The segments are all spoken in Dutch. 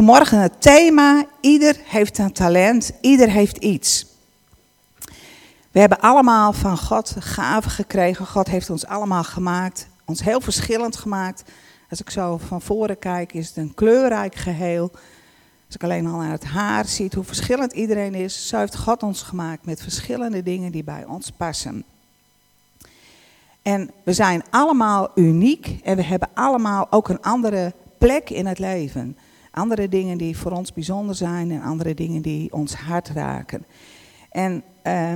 vanmorgen het thema, ieder heeft een talent, ieder heeft iets. We hebben allemaal van God gaven gekregen. God heeft ons allemaal gemaakt, ons heel verschillend gemaakt. Als ik zo van voren kijk, is het een kleurrijk geheel. Als ik alleen al naar het haar zie, hoe verschillend iedereen is, zo heeft God ons gemaakt met verschillende dingen die bij ons passen. En we zijn allemaal uniek en we hebben allemaal ook een andere plek in het leven. Andere dingen die voor ons bijzonder zijn en andere dingen die ons hart raken. En uh,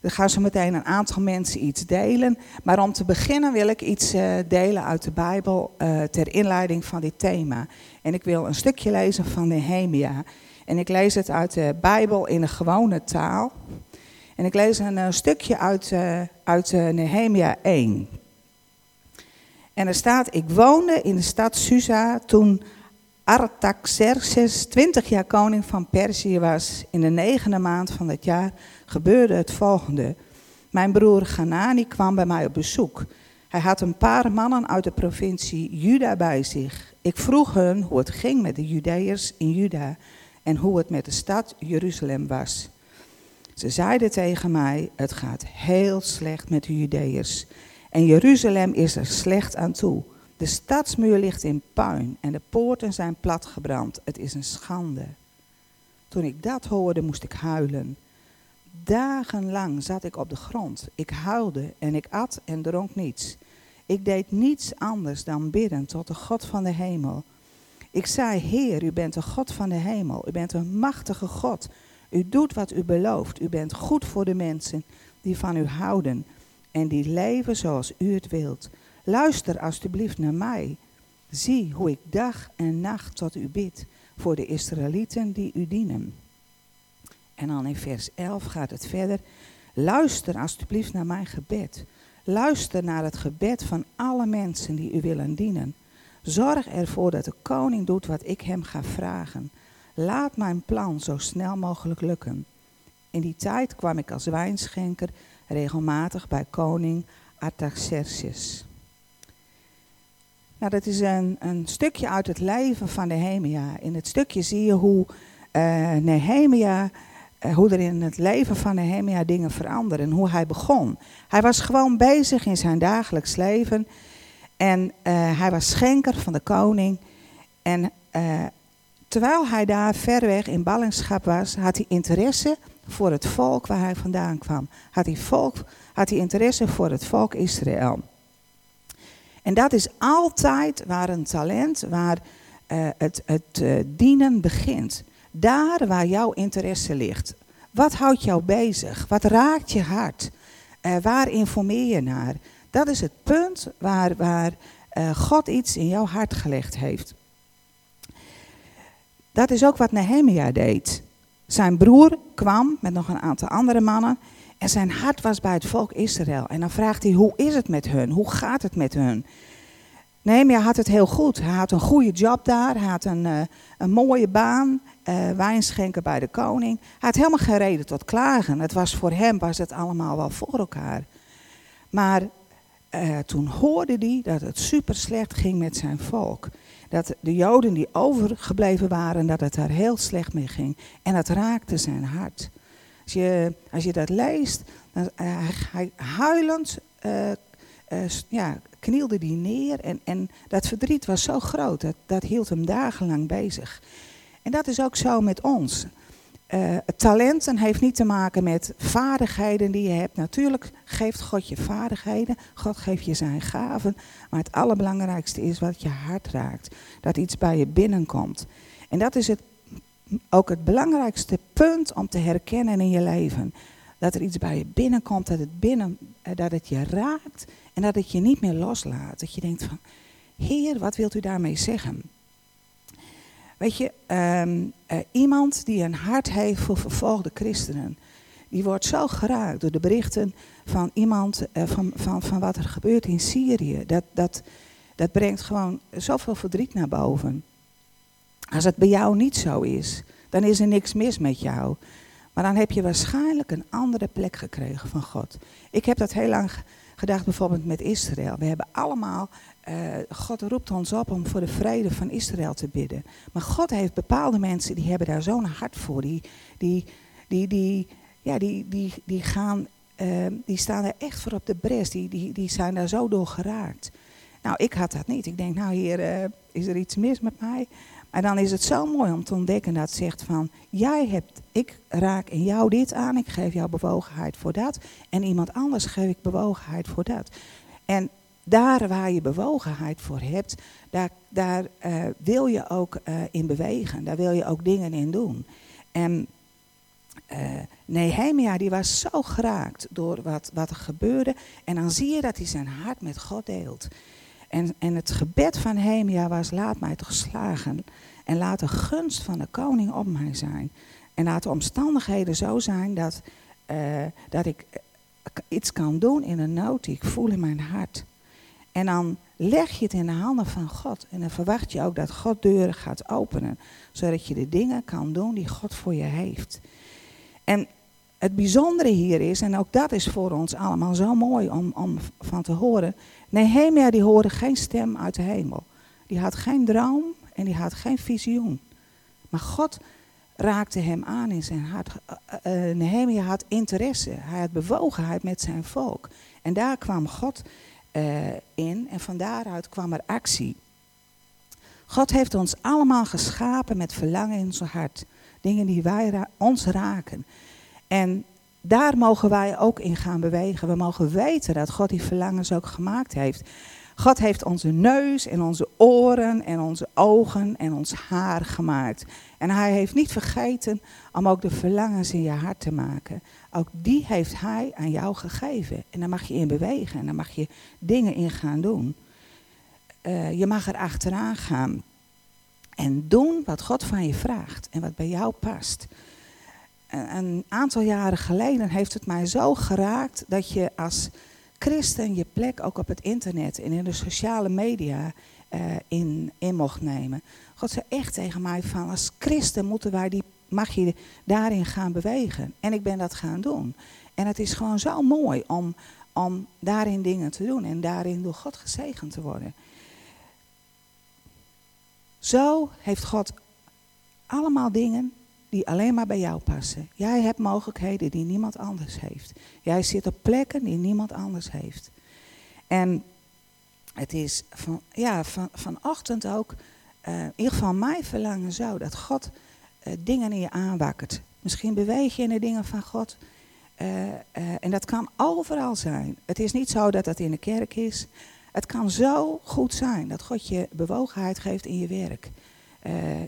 er gaan zo meteen een aantal mensen iets delen. Maar om te beginnen wil ik iets uh, delen uit de Bijbel uh, ter inleiding van dit thema. En ik wil een stukje lezen van Nehemia. En ik lees het uit de Bijbel in een gewone taal. En ik lees een, een stukje uit, uit Nehemia 1. En er staat, ik woonde in de stad Susa toen Artaxerxes 20 jaar koning van Perzië was. In de negende maand van dat jaar gebeurde het volgende. Mijn broer Ganani kwam bij mij op bezoek. Hij had een paar mannen uit de provincie Juda bij zich. Ik vroeg hen hoe het ging met de Judeërs in Juda en hoe het met de stad Jeruzalem was. Ze zeiden tegen mij: Het gaat heel slecht met de Judeërs. En Jeruzalem is er slecht aan toe. De stadsmuur ligt in puin en de poorten zijn platgebrand. Het is een schande. Toen ik dat hoorde, moest ik huilen. Dagenlang zat ik op de grond. Ik huilde en ik at en dronk niets. Ik deed niets anders dan bidden tot de God van de hemel. Ik zei, Heer, u bent de God van de hemel. U bent een machtige God. U doet wat u belooft. U bent goed voor de mensen die van u houden en die leven zoals u het wilt. Luister alstublieft naar mij. Zie hoe ik dag en nacht tot u bid voor de Israëlieten die u dienen. En dan in vers 11 gaat het verder. Luister alstublieft naar mijn gebed. Luister naar het gebed van alle mensen die u willen dienen. Zorg ervoor dat de koning doet wat ik hem ga vragen. Laat mijn plan zo snel mogelijk lukken. In die tijd kwam ik als wijnschenker regelmatig bij koning Artaxerxes. Nou, dat is een, een stukje uit het leven van Nehemia. In het stukje zie je hoe uh, Nehemia, uh, hoe er in het leven van Nehemia dingen veranderen. Hoe hij begon. Hij was gewoon bezig in zijn dagelijks leven. En uh, hij was schenker van de koning. En terwijl hij daar ver weg in ballingschap was, had hij interesse voor het volk waar hij vandaan kwam. Had hij, volk, had hij interesse voor het volk Israël. En dat is altijd waar een talent, waar uh, het, het uh, dienen begint. Daar waar jouw interesse ligt. Wat houdt jou bezig? Wat raakt je hart? Uh, waar informeer je naar? Dat is het punt waar, waar God iets in jouw hart gelegd heeft. Dat is ook wat Nehemia deed. Zijn broer kwam met nog een aantal andere mannen en zijn hart was bij het volk Israël. En dan vraagt hij, hoe is het met hun? Hoe gaat het met hun? Nehemia had het heel goed. Hij had een goede job daar. Hij had een, uh, een mooie baan. Uh, wijnschenken bij de koning. Hij had helemaal geen reden tot klagen. Het was voor hem was het allemaal wel voor elkaar. Maar uh, toen hoorde hij dat het super slecht ging met zijn volk. Dat de Joden die overgebleven waren, dat het daar heel slecht mee ging. En dat raakte zijn hart. Als je, als je dat leest, dan, hij huilend ja, knielde die neer en, en dat verdriet was zo groot, dat, dat hield hem dagenlang bezig. En dat is ook zo met ons. Uh, talenten heeft niet te maken met vaardigheden die je hebt. Natuurlijk geeft God je vaardigheden, God geeft je zijn gaven. Maar het allerbelangrijkste is wat je hart raakt. Dat iets bij je binnenkomt. En dat is het, ook het belangrijkste punt om te herkennen in je leven. Dat er iets bij je binnenkomt, dat het, binnen, eh, dat het je raakt en dat het je niet meer loslaat. Dat je denkt van, Heer, wat wilt u daarmee zeggen? Weet je, um, uh, iemand die een hart heeft voor vervolgde christenen, die wordt zo geraakt door de berichten van iemand, uh, van, van, van wat er gebeurt in Syrië. Dat, dat, dat brengt gewoon zoveel verdriet naar boven. Als het bij jou niet zo is, dan is er niks mis met jou. Maar dan heb je waarschijnlijk een andere plek gekregen van God. Ik heb dat heel lang gedacht, bijvoorbeeld met Israël. We hebben allemaal, uh, God roept ons op om voor de vrede van Israël te bidden. Maar God heeft bepaalde mensen die hebben daar zo'n hart voor. Die, die, die, die, ja, die, die, die, gaan, uh, die staan er echt voor op de bres. Die, die, die zijn daar zo door geraakt. Nou, ik had dat niet. Ik denk, nou hier uh, is er iets mis met mij. Maar dan is het zo mooi om te ontdekken dat zegt van, jij hebt, ik raak in jou dit aan, ik geef jou bewogenheid voor dat. En iemand anders geef ik bewogenheid voor dat. En daar waar je bewogenheid voor hebt, daar, daar uh, wil je ook uh, in bewegen. Daar wil je ook dingen in doen. En uh, Nehemia die was zo geraakt door wat, wat er gebeurde. En dan zie je dat hij zijn hart met God deelt. En, en het gebed van Nehemia was, laat mij toch slagen. En laat de gunst van de koning op mij zijn. En laat de omstandigheden zo zijn dat, uh, dat ik iets kan doen in een nood die ik voel in mijn hart. En dan leg je het in de handen van God. En dan verwacht je ook dat God deuren gaat openen. Zodat je de dingen kan doen die God voor je heeft. En het bijzondere hier is, en ook dat is voor ons allemaal zo mooi om, om van te horen. Nehemia die hoorde geen stem uit de hemel. Die had geen droom en die had geen visioen. Maar God raakte hem aan in zijn hart. Uh, uh, Nehemia had interesse, hij had bewogenheid met zijn volk. En daar kwam God uh, in en van daaruit kwam er actie. God heeft ons allemaal geschapen met verlangen in zijn hart. Dingen die wij ons raken. En daar mogen wij ook in gaan bewegen. We mogen weten dat God die verlangens ook gemaakt heeft. God heeft onze neus en onze oren en onze ogen en ons haar gemaakt. En hij heeft niet vergeten om ook de verlangens in je hart te maken. Ook die heeft hij aan jou gegeven. En daar mag je in bewegen en daar mag je dingen in gaan doen. Uh, je mag er achteraan gaan. En doen wat God van je vraagt en wat bij jou past. Een aantal jaren geleden heeft het mij zo geraakt dat je als christen je plek ook op het internet en in de sociale media uh, in, in mocht nemen. God zei echt tegen mij van als christen moeten wij die, mag je daarin gaan bewegen. En ik ben dat gaan doen. En het is gewoon zo mooi om, om daarin dingen te doen en daarin door God gezegend te worden. Zo heeft God allemaal dingen die alleen maar bij jou passen. Jij hebt mogelijkheden die niemand anders heeft. Jij zit op plekken die niemand anders heeft. En het is van, ja, van, vanochtend ook, uh, in ieder geval mijn verlangen zo, dat God uh, dingen in je aanwakkert. Misschien beweeg je in de dingen van God. Uh, en dat kan overal zijn. Het is niet zo dat dat in de kerk is. Het kan zo goed zijn dat God je bewogenheid geeft in je werk,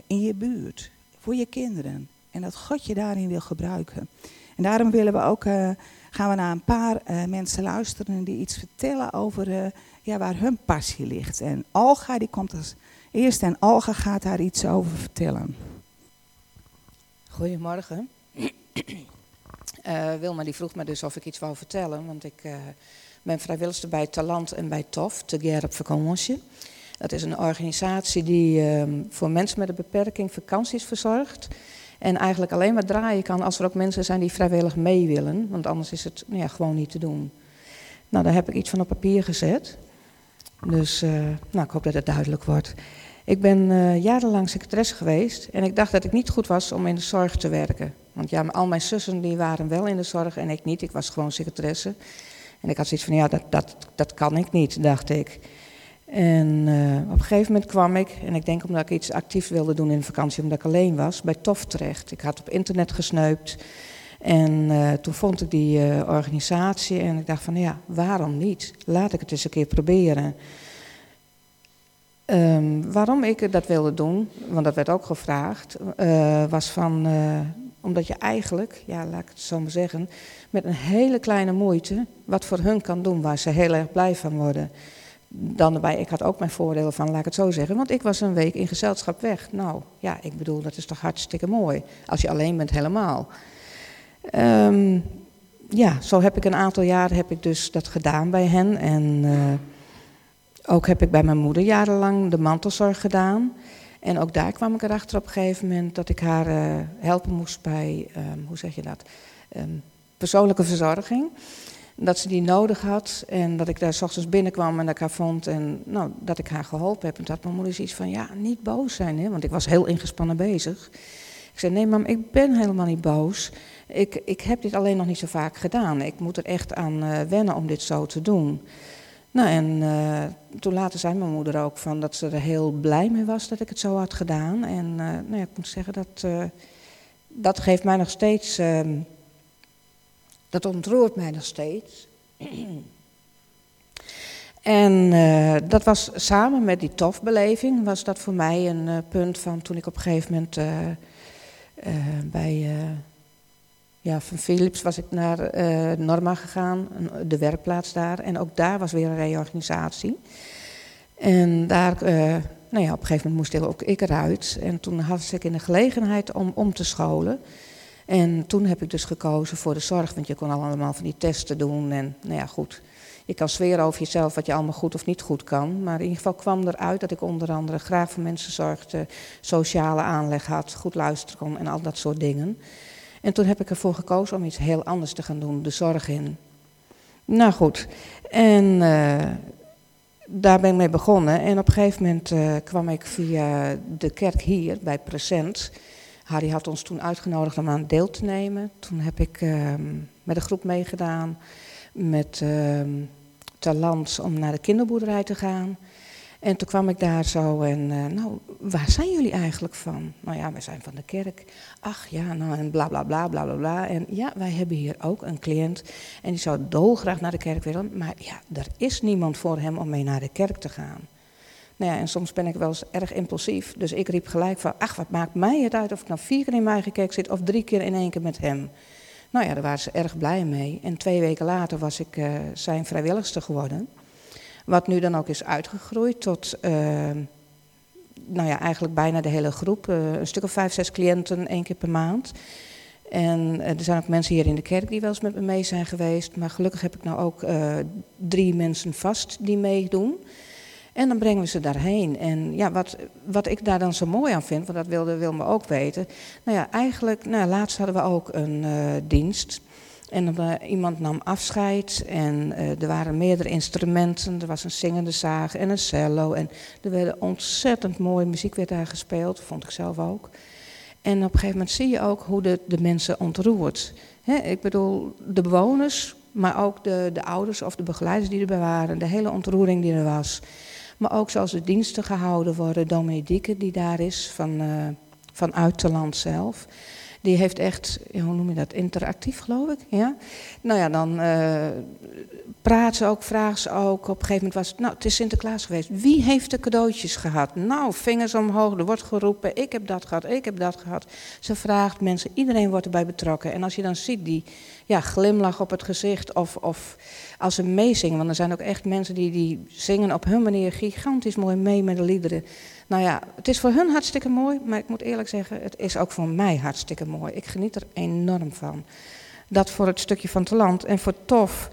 in je buurt, voor je kinderen, en dat God je daarin wil gebruiken. En daarom willen we ook, uh, gaan we naar een paar uh, mensen luisteren die iets vertellen over uh, ja, waar hun passie ligt. En Olga die komt als eerste en Olga gaat daar iets over vertellen. Goedemorgen. Wilma die vroeg me dus of ik iets wou vertellen, want ik ben vrijwilligster bij Talent en bij TOF, Together op Vakantie. Dat is een organisatie die ehm, voor mensen met een beperking vakanties verzorgt. En eigenlijk alleen maar draaien kan als er ook mensen zijn die vrijwillig mee willen. Want anders is het nou ja, gewoon niet te doen. Nou, daar heb ik iets van op papier gezet. Dus uh, nou, ik hoop dat het duidelijk wordt. Ik ben uh, jarenlang secretaresse geweest en ik dacht dat ik niet goed was om in de zorg te werken. Want ja, al mijn zussen die waren wel in de zorg en ik niet. Ik was gewoon secretaresse. En ik had zoiets van, ja, dat, dat, dat kan ik niet, dacht ik. En uh, op een gegeven moment kwam ik, en ik denk omdat ik iets actief wilde doen in de vakantie, omdat ik alleen was, bij TOF terecht. Ik had op internet gesneupt en uh, toen vond ik die uh, organisatie en ik dacht van ja, waarom niet? Laat ik het eens een keer proberen. Um, waarom ik dat wilde doen, want dat werd ook gevraagd, was van, omdat je eigenlijk, ja laat ik het zo maar zeggen, met een hele kleine moeite wat voor hun kan doen waar ze heel erg blij van worden dan erbij, ik had ook mijn voordelen van, laat ik het zo zeggen. Want ik was een week in gezelschap weg. Nou, ja, ik bedoel, dat is toch hartstikke mooi. Als je alleen bent, helemaal. Um, ja, zo heb ik een aantal jaren heb ik dus dat gedaan bij hen. En uh, ook heb ik bij mijn moeder jarenlang de mantelzorg gedaan. En ook daar kwam ik erachter op een gegeven moment dat ik haar uh, helpen moest bij, um, hoe zeg je dat, um, persoonlijke verzorging. Dat ze die nodig had en dat ik daar s ochtends binnenkwam en dat ik haar vond en nou, dat ik haar geholpen heb. En toen had mijn moeder zoiets van, ja, niet boos zijn, hè? want ik was heel ingespannen bezig. Ik zei, nee mam, ik ben helemaal niet boos. Ik, ik heb dit alleen nog niet zo vaak gedaan. Ik moet er echt aan uh, wennen om dit zo te doen. Nou, en uh, toen later zei mijn moeder ook van dat ze er heel blij mee was dat ik het zo had gedaan. En uh, nou ja, ik moet zeggen, dat, dat geeft mij nog steeds, ehm, dat ontroert mij nog steeds. en dat was samen met die tofbeleving, was dat voor mij een punt van toen ik op een gegeven moment bij ja, van Philips was ik naar Norma gegaan, de werkplaats daar. En ook daar was weer een reorganisatie. En daar, nou ja, op een gegeven moment moest ook ik eruit. En toen had ik in de gelegenheid om om te scholen. En toen heb ik dus gekozen voor de zorg, want je kon allemaal van die testen doen. En nou ja, goed. Je kan zweren over jezelf wat je allemaal goed of niet goed kan. Maar in ieder geval kwam eruit dat ik onder andere graag voor mensen zorgde, sociale aanleg had, goed luisteren kon en al dat soort dingen. En toen heb ik ervoor gekozen om iets heel anders te gaan doen, de zorg in. Nou goed, en uh, daar ben ik mee begonnen. En op een gegeven moment uh, kwam ik via de kerk hier bij Present. Harry had ons toen uitgenodigd om aan deel te nemen. Toen heb ik uh, met een groep meegedaan met ehm, talent om naar de kinderboerderij te gaan. En toen kwam ik daar zo en, uh, nou, waar zijn jullie eigenlijk van? Nou ja, wij zijn van de kerk. Ach ja, nou en bla bla bla bla bla bla. En ja, wij hebben hier ook een cliënt en die zou dolgraag naar de kerk willen. Maar ja, er is niemand voor hem om mee naar de kerk te gaan. Nou ja, en soms ben ik wel eens erg impulsief. Dus ik riep gelijk van, ach, wat maakt mij het uit of ik nou vier keer in mijn eigen zit of drie keer in één keer met hem. Nou ja, daar waren ze erg blij mee. En twee weken later was ik uh, zijn vrijwilligster geworden. Wat nu dan ook is uitgegroeid tot, uh, nou ja, eigenlijk bijna de hele groep. Uh, een stuk of vijf, zes cliënten één keer per maand. En uh, er zijn ook mensen hier in de kerk die wel eens met me mee zijn geweest. Maar gelukkig heb ik nou ook drie mensen vast die meedoen. En dan brengen we ze daarheen. En ja, wat, wat ik daar dan zo mooi aan vind, want dat wilde Wilma ook weten. Nou ja, eigenlijk, nou, laatst hadden we ook een dienst. En uh, iemand nam afscheid en uh, er waren meerdere instrumenten. Er was een zingende zaag en een cello. En er werd ontzettend mooie muziek werd daar gespeeld, vond ik zelf ook. En op een gegeven moment zie je ook hoe de, de mensen ontroert. He, ik bedoel, de bewoners, maar ook de, de ouders of de begeleiders die erbij waren. De hele ontroering die er was. Maar ook zoals de diensten gehouden worden. Dominique die daar is, van, uh, vanuit het land zelf. Die heeft echt, hoe noem je dat, interactief geloof ik. Ja? Nou ja, dan uh, praat ze ook, vraagt ze ook. Op een gegeven moment was het, nou het is Sinterklaas geweest. Wie heeft de cadeautjes gehad? Nou, vingers omhoog, er wordt geroepen, ik heb dat gehad, ik heb dat gehad. Ze vraagt mensen, iedereen wordt erbij betrokken. En als je dan ziet die ja, glimlach op het gezicht of, of als ze meezingen. Want er zijn ook echt mensen die, die zingen op hun manier gigantisch mooi mee met de liederen. Nou ja, het is voor hun hartstikke mooi, maar ik moet eerlijk zeggen, het is ook voor mij hartstikke mooi. Ik geniet er enorm van. Dat voor het stukje van het land. En voor TOF,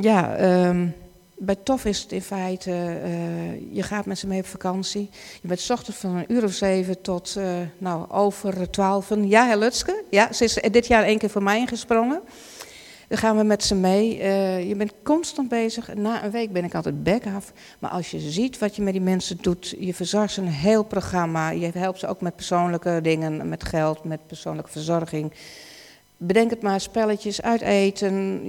ja, um, bij TOF is het in feite, uh, je gaat met ze mee op vakantie. Je bent ochtends van een uur of zeven tot, uh, nou, over twaalf. Ja, Lutske, ja, ze is dit jaar één keer voor mij ingesprongen. Dan gaan we met ze mee. Uh, je bent constant bezig. Na een week ben ik altijd back af. Maar als je ziet wat je met die mensen doet, je verzorgt ze een heel programma. Je helpt ze ook met persoonlijke dingen, met geld, met persoonlijke verzorging. Bedenk het maar, spelletjes, uiteten.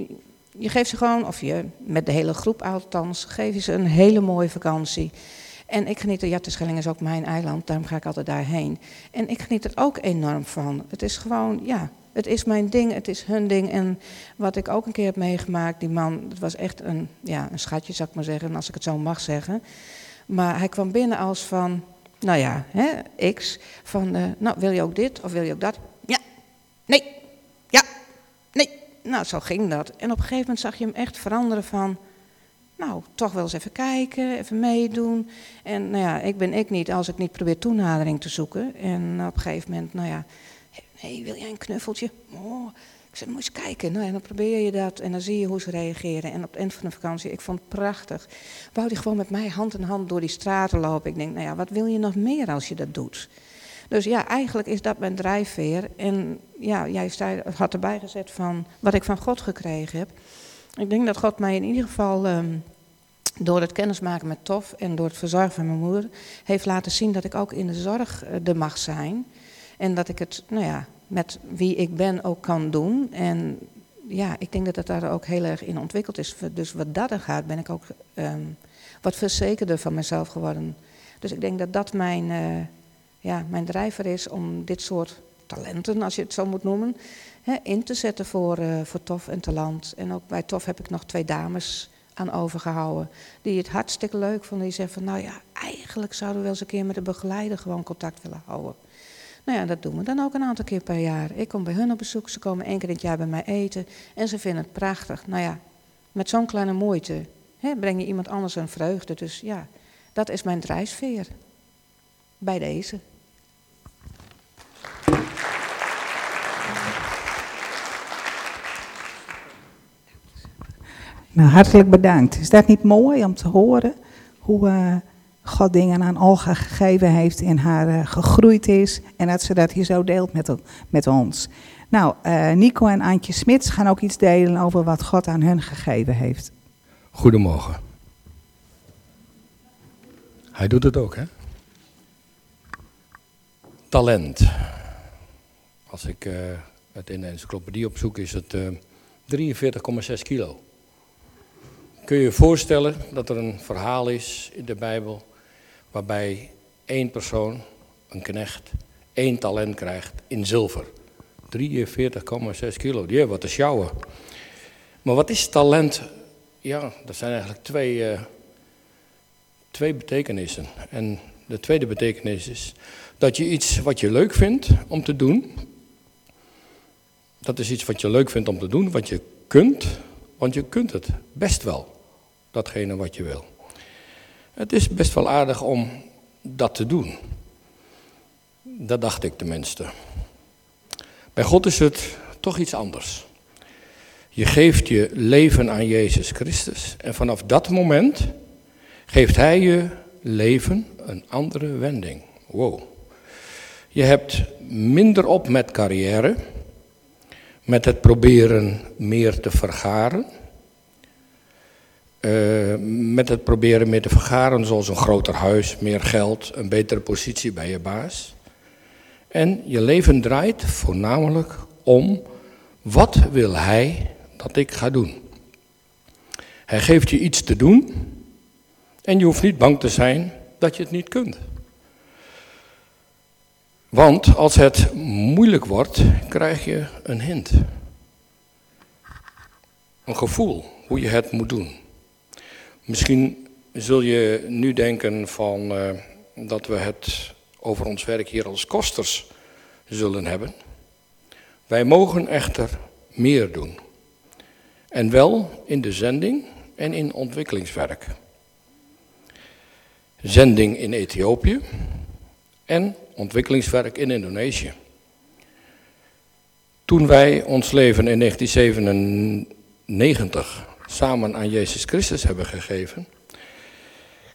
Je geeft ze gewoon, of je met de hele groep althans, geef je ze een hele mooie vakantie. En ik geniet er, ja, Terschelling is ook mijn eiland, daarom ga ik altijd daarheen. En ik geniet er ook enorm van. Het is gewoon, ja, het is mijn ding, het is hun ding. En wat ik ook een keer heb meegemaakt, die man, het was echt een, ja, een schatje, zou ik maar zeggen, als ik het zo mag zeggen. Maar hij kwam binnen als van, nou ja, hè, X, van, uh, nou wil je ook dit of wil je ook dat? Ja, nee, ja, nee. Nou, zo ging dat. En op een gegeven moment zag je hem echt veranderen van, nou, toch wel eens even kijken, even meedoen. En nou ja, ik ben ik niet als ik niet probeer toenadering te zoeken. En op een gegeven moment, nou ja, hey, wil jij een knuffeltje? Oh, Ik zei, moet eens kijken. Nou, en dan probeer je dat en dan zie je hoe ze reageren. En op het eind van de vakantie, ik vond het prachtig. Wou die gewoon met mij hand in hand door die straten lopen. Ik denk, nou ja, wat wil je nog meer als je dat doet? Dus ja, eigenlijk is dat mijn drijfveer. En ja, jij had erbij gezet van wat ik van God gekregen heb. Ik denk dat God mij in ieder geval ehm, door het kennismaken met Tof en door het verzorgen van mijn moeder heeft laten zien dat ik ook in de zorg uh, er mag zijn. En dat ik het, nou ja, met wie ik ben ook kan doen. En ja, ik denk dat het daar ook heel erg in ontwikkeld is. Dus wat dat er gaat, ben ik ook um, wat verzekerder van mezelf geworden. Dus ik denk dat dat mijn, uh, ja, mijn drijver is om dit soort talenten, als je het zo moet noemen, hè, in te zetten voor, uh, voor TOF en Talant. En ook bij TOF heb ik nog twee dames aan overgehouden. Die het hartstikke leuk vonden. Die zeggen van, nou ja, eigenlijk zouden we wel eens een keer met de begeleider gewoon contact willen houden. Nou ja, dat doen we dan ook een aantal keer per jaar. Ik kom bij hun op bezoek, ze komen één keer in het jaar bij mij eten. En ze vinden het prachtig. Nou ja, met zo'n kleine moeite hè, breng je iemand anders een vreugde. Dus ja, dat is mijn drijfveer. Bij deze. Nou, hartelijk bedankt. Is dat niet mooi om te horen hoe uh, God dingen aan Olga gegeven heeft en haar uh, gegroeid is en dat ze dat hier zo deelt met, met ons? Nou, uh, Nico en Antje Smits gaan ook iets delen over wat God aan hun gegeven heeft. Goedemorgen. Hij doet het ook, hè? Talent. Als ik het in de encyclopedie opzoek, is het 43,6 kilo. Kun je je voorstellen dat er een verhaal is in de Bijbel waarbij één persoon, een knecht, één talent krijgt in zilver. 43,6 kilo, heeft wat te sjouwen. Maar wat is talent? Ja, dat zijn eigenlijk twee, uh, twee betekenissen. En de tweede betekenis is dat je iets wat je leuk vindt om te doen, dat is iets wat je leuk vindt om te doen, wat je kunt, want je kunt het best wel datgene wat je wil. Het is best wel aardig om dat te doen. Dat dacht ik tenminste. Bij God is het toch iets anders. Je geeft je leven aan Jezus Christus en vanaf dat moment geeft Hij je leven een andere wending. Wow. Je hebt minder op met carrière, met het proberen meer te vergaren uh, met het proberen meer te vergaren, zoals een groter huis, meer geld, een betere positie bij je baas. En je leven draait voornamelijk om wat wil hij dat ik ga doen. Hij geeft je iets te doen en je hoeft niet bang te zijn dat je het niet kunt. Want als het moeilijk wordt, krijg je een hint. Een gevoel hoe je het moet doen. Misschien zul je nu denken van, uh, dat we het over ons werk hier als kosters zullen hebben. Wij mogen echter meer doen. En wel in de zending en in ontwikkelingswerk. Zending in Ethiopië en ontwikkelingswerk in Indonesië. Toen wij ons leven in 1997 samen aan Jezus Christus hebben gegeven,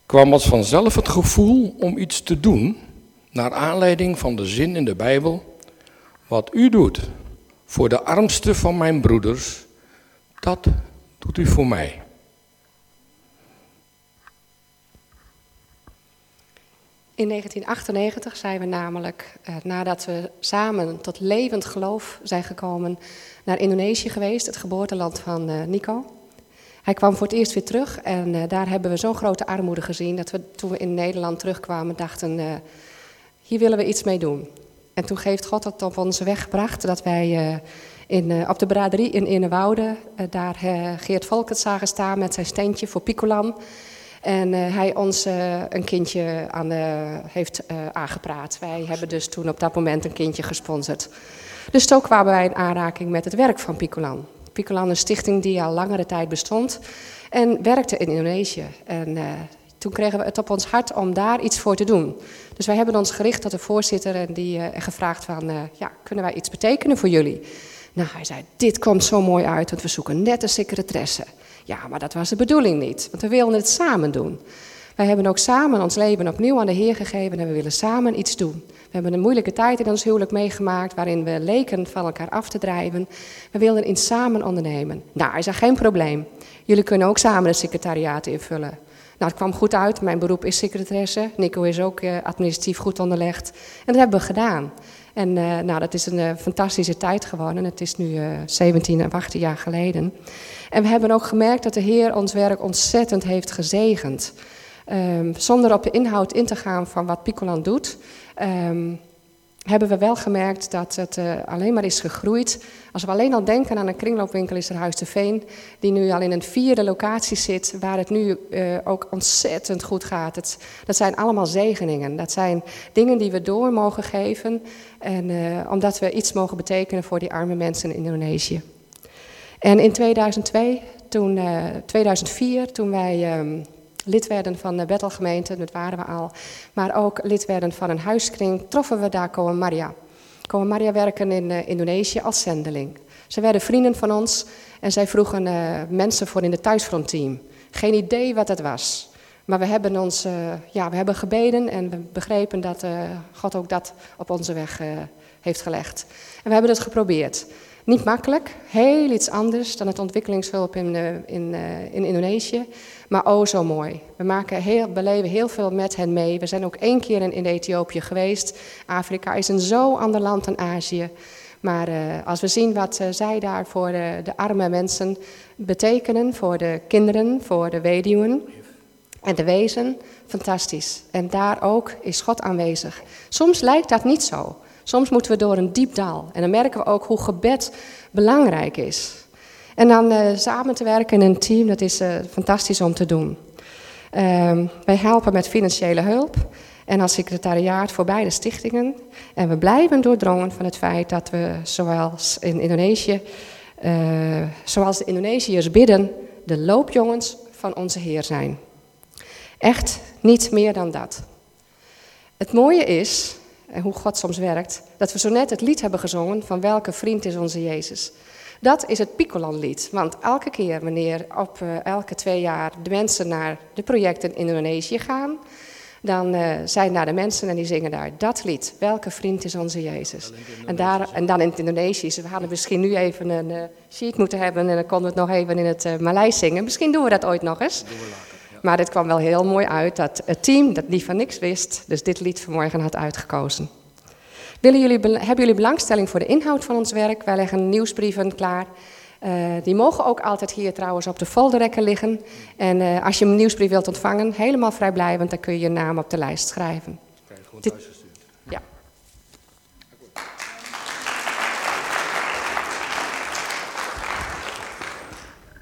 kwam ons vanzelf het gevoel om iets te doen naar aanleiding van de zin in de Bijbel. Wat u doet voor de armste van mijn broeders, dat doet u voor mij. In 1998 zijn we namelijk, eh, nadat we samen tot levend geloof zijn gekomen, naar Indonesië geweest, het geboorteland van eh, Nico. Hij kwam voor het eerst weer terug en uh, daar hebben we zo'n grote armoede gezien dat we toen we in Nederland terugkwamen dachten, hier willen we iets mee doen. En toen heeft God het op onze weg gebracht dat wij in, op de braderie in Innewoude, daar Geert Volkert zagen staan met zijn steentje voor Picolan. En hij ons een kindje aan heeft aangepraat. Wij hebben dus toen op dat moment een kindje gesponsord. Dus zo kwamen wij in aanraking met het werk van Picolan. Picolan een stichting die al langere tijd bestond en werkte in Indonesië. En uh, toen kregen we het op ons hart om daar iets voor te doen. Dus wij hebben ons gericht tot de voorzitter en die uh, gevraagd van, uh, ja, kunnen wij iets betekenen voor jullie? Nou, hij zei, dit komt zo mooi uit, want we zoeken net een secretaresse. Ja, maar dat was de bedoeling niet, want we wilden het samen doen. Wij hebben ook samen ons leven opnieuw aan de Heer gegeven en we willen samen iets doen. We hebben een moeilijke tijd in ons huwelijk meegemaakt, waarin we leken van elkaar af te drijven. We wilden iets samen ondernemen. Nou, hij zei, geen probleem. Jullie kunnen ook samen het secretariaat invullen. Nou, het kwam goed uit. Mijn beroep is secretaresse. Nico is ook uh, administratief goed onderlegd. En dat hebben we gedaan. En uh, nou, dat is een uh, fantastische tijd geworden. Het is nu 17 en 18 jaar geleden. En we hebben ook gemerkt dat de Heer ons werk ontzettend heeft gezegend. Um, zonder op de inhoud in te gaan van wat Picoland doet, um, hebben we wel gemerkt dat het uh, alleen maar is gegroeid. Als we alleen al denken aan een kringloopwinkel is er Huis de Veen, die nu al in een vierde locatie zit, waar het nu uh, ook ontzettend goed gaat. Het, dat zijn allemaal zegeningen. Dat zijn dingen die we door mogen geven, en, uh, omdat we iets mogen betekenen voor die arme mensen in Indonesië. En in 2002, toen, 2004, toen wij um, lid werden van de Bettelgemeente, dat waren we al, maar ook lid werden van een huiskring, troffen we daar Koen Maria. Koen Maria werken in uh, Indonesië als zendeling. Ze werden vrienden van ons en zij vroegen uh, mensen voor in het thuisfrontteam. Geen idee wat het was. Maar we hebben, ons, uh, ja, we hebben gebeden en we begrepen dat God ook dat op onze weg heeft gelegd. En we hebben het geprobeerd. Niet makkelijk, heel iets anders dan het ontwikkelingshulp in, in, in Indonesië. Maar oh zo mooi. We maken heel, beleven heel veel met hen mee. We zijn ook één keer in, Ethiopië geweest. Afrika is een zo ander land dan Azië. Maar uh, als we zien wat uh, zij daar voor de, de, arme mensen betekenen, voor de kinderen, voor de weduwen en de wezen, fantastisch. En daar ook is God aanwezig. Soms lijkt dat niet zo. Soms moeten we door een diep dal. En dan merken we ook hoe gebed belangrijk is. En dan uh, samen te werken in een team, dat is uh, fantastisch om te doen. Uh, wij helpen met financiële hulp en als secretariaat voor beide stichtingen. En we blijven doordrongen van het feit dat we, zoals in Indonesië, uh, zoals de Indonesiërs bidden, de loopjongens van onze Heer zijn. Echt niet meer dan dat. Het mooie is, en hoe God soms werkt, dat we zo net het lied hebben gezongen van welke vriend is onze Jezus. Dat is het Picolan-lied. Want elke keer wanneer op uh, elke twee jaar de mensen naar de projecten in Indonesië gaan, dan uh, zijn daar de mensen en die zingen daar dat lied. Welke vriend is onze Jezus? En, daar, en dan in het Indonesisch. We hadden misschien nu even een uh, sheet moeten hebben en dan konden we het nog even in het uh, Maleis zingen. Misschien doen we dat ooit nog eens. Maar dit kwam wel heel mooi uit dat het team dat niet van niks wist, dus dit lied vanmorgen had uitgekozen. Willen jullie, hebben jullie belangstelling voor de inhoud van ons werk? Wij leggen nieuwsbrieven klaar. Uh, die mogen ook altijd hier trouwens op de folderrekken liggen. En uh, als je een nieuwsbrief wilt ontvangen, helemaal vrijblijvend, dan kun je je naam op de lijst schrijven. Dit,